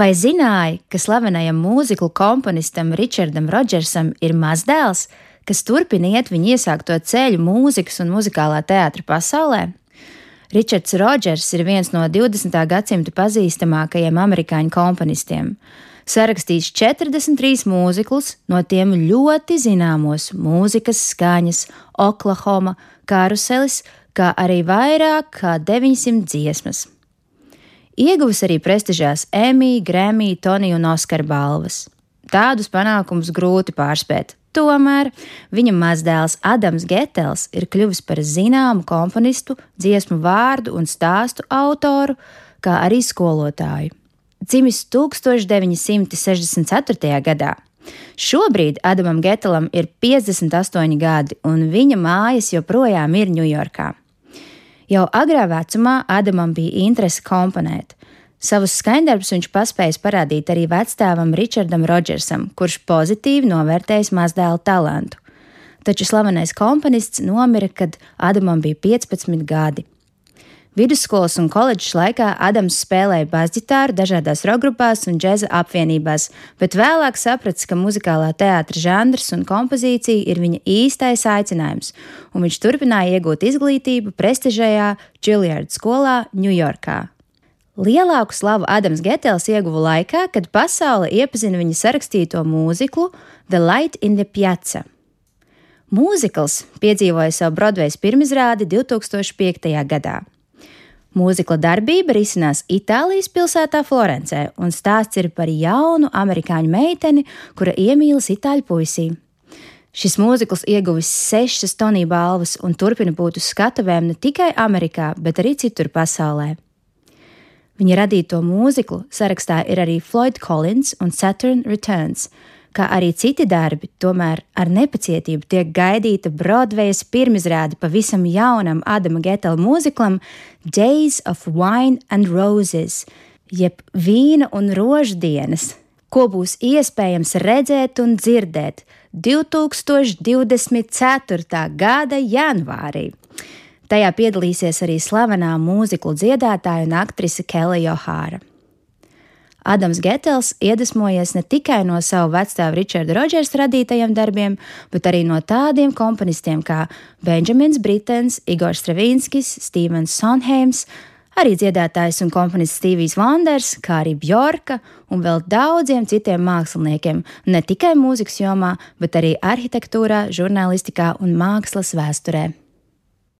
Vai zināji, ka slavenajam mūziklu komponistam Richardam Rodžersam ir mazdēls, kas turpina iet viņa iesākto ceļu mūzikas un muzikālā teātra pasaulē? Ričards Rodžers ir viens no 20. gadsimta pazīstamākajiem amerikāņu komponistiem. Sarakstījis 43 mūziklus, no tiem ļoti zināmos mūzikas skaņas, Oklahoma, karuselis, kā arī vairāk kā 900 dziesmas. Ieguvis arī prestižās Emmy, Grammy, Tony un Oskar balvas. Tādus panākumus grūti pārspēt. Tomēr viņa mazdēls Adams Getels ir kļuvis par zināmu komponistu, dziesmu vārdu un stāstu autoru, kā arī skolotāju. Dzimis 1964. gadā. Šobrīd Adamam Getelam ir 58 gadi, un viņa mājas joprojām ir Ņujorkā. Jau agrā vecumā Adamam bija interese komponēt. Savus skaņdarbus viņš paspējis parādīt arī vecstāvam Richardam Rodžersam, kurš pozitīvi novērtējis mazdēla talantu. Taču slavenais komponists nomira, kad Adamam bija 15 gadi. Vidusskolas un koledžas laikā Adams spēlēja basģitāru dažādās rokgrupās un džēza apvienībās, bet vēlāk saprata, ka muzikālā teātra žanrs un kompozīcija ir viņa īstais aicinājums, un viņš turpināja iegūt izglītību prestižajā Juilliard skolā Ņujorkā. Lielāku slavu Adams Getels ieguva laikā, kad pasaule iepazina viņa sarakstīto mūziklu The Light in the Piazza. Mūzikls piedzīvoja savu Broadway pirmizrādi 2005. gadā. Mūzikla darbība risinās Itālijas pilsētā Florencē, un stāsts ir par jaunu amerikāņu meiteni, kura iemīlas itāļu puisī. Šis mūzikls ieguvis sešas Tonija balvas un turpina būt uz skatuvēm ne tikai Amerikā, bet arī citur pasaulē. Viņa radīto mūziklu sarakstā ir arī Floyd Collins un Saturn Returns, kā arī citi darbi, tomēr ar nepacietību tiek gaidīta Broadvejas pirmizrāde pavisam jaunam Adama Getela mūziklam Days of Wine and Roses, jeb vīna un roždienas, ko būs iespējams redzēt un dzirdēt 2024. gada janvārī. Tajā piedalīsies arī slavenā mūziklu dziedātāja un aktrise Kelly Johāra. Adams Getels iedvesmojies ne tikai no savu vecstāvu Richarda Rodžersa radītajiem darbiem, bet arī no tādiem komponistiem kā Benjamins Britens, Igors Stravinskis, Stevens Sonheims, arī dziedātājs un komponists Stevijs Vanders, kā arī Bjorka un vēl daudziem citiem māksliniekiem, ne tikai mūzikas jomā, bet arī arhitektūrā, žurnālistikā un mākslas vēsturē.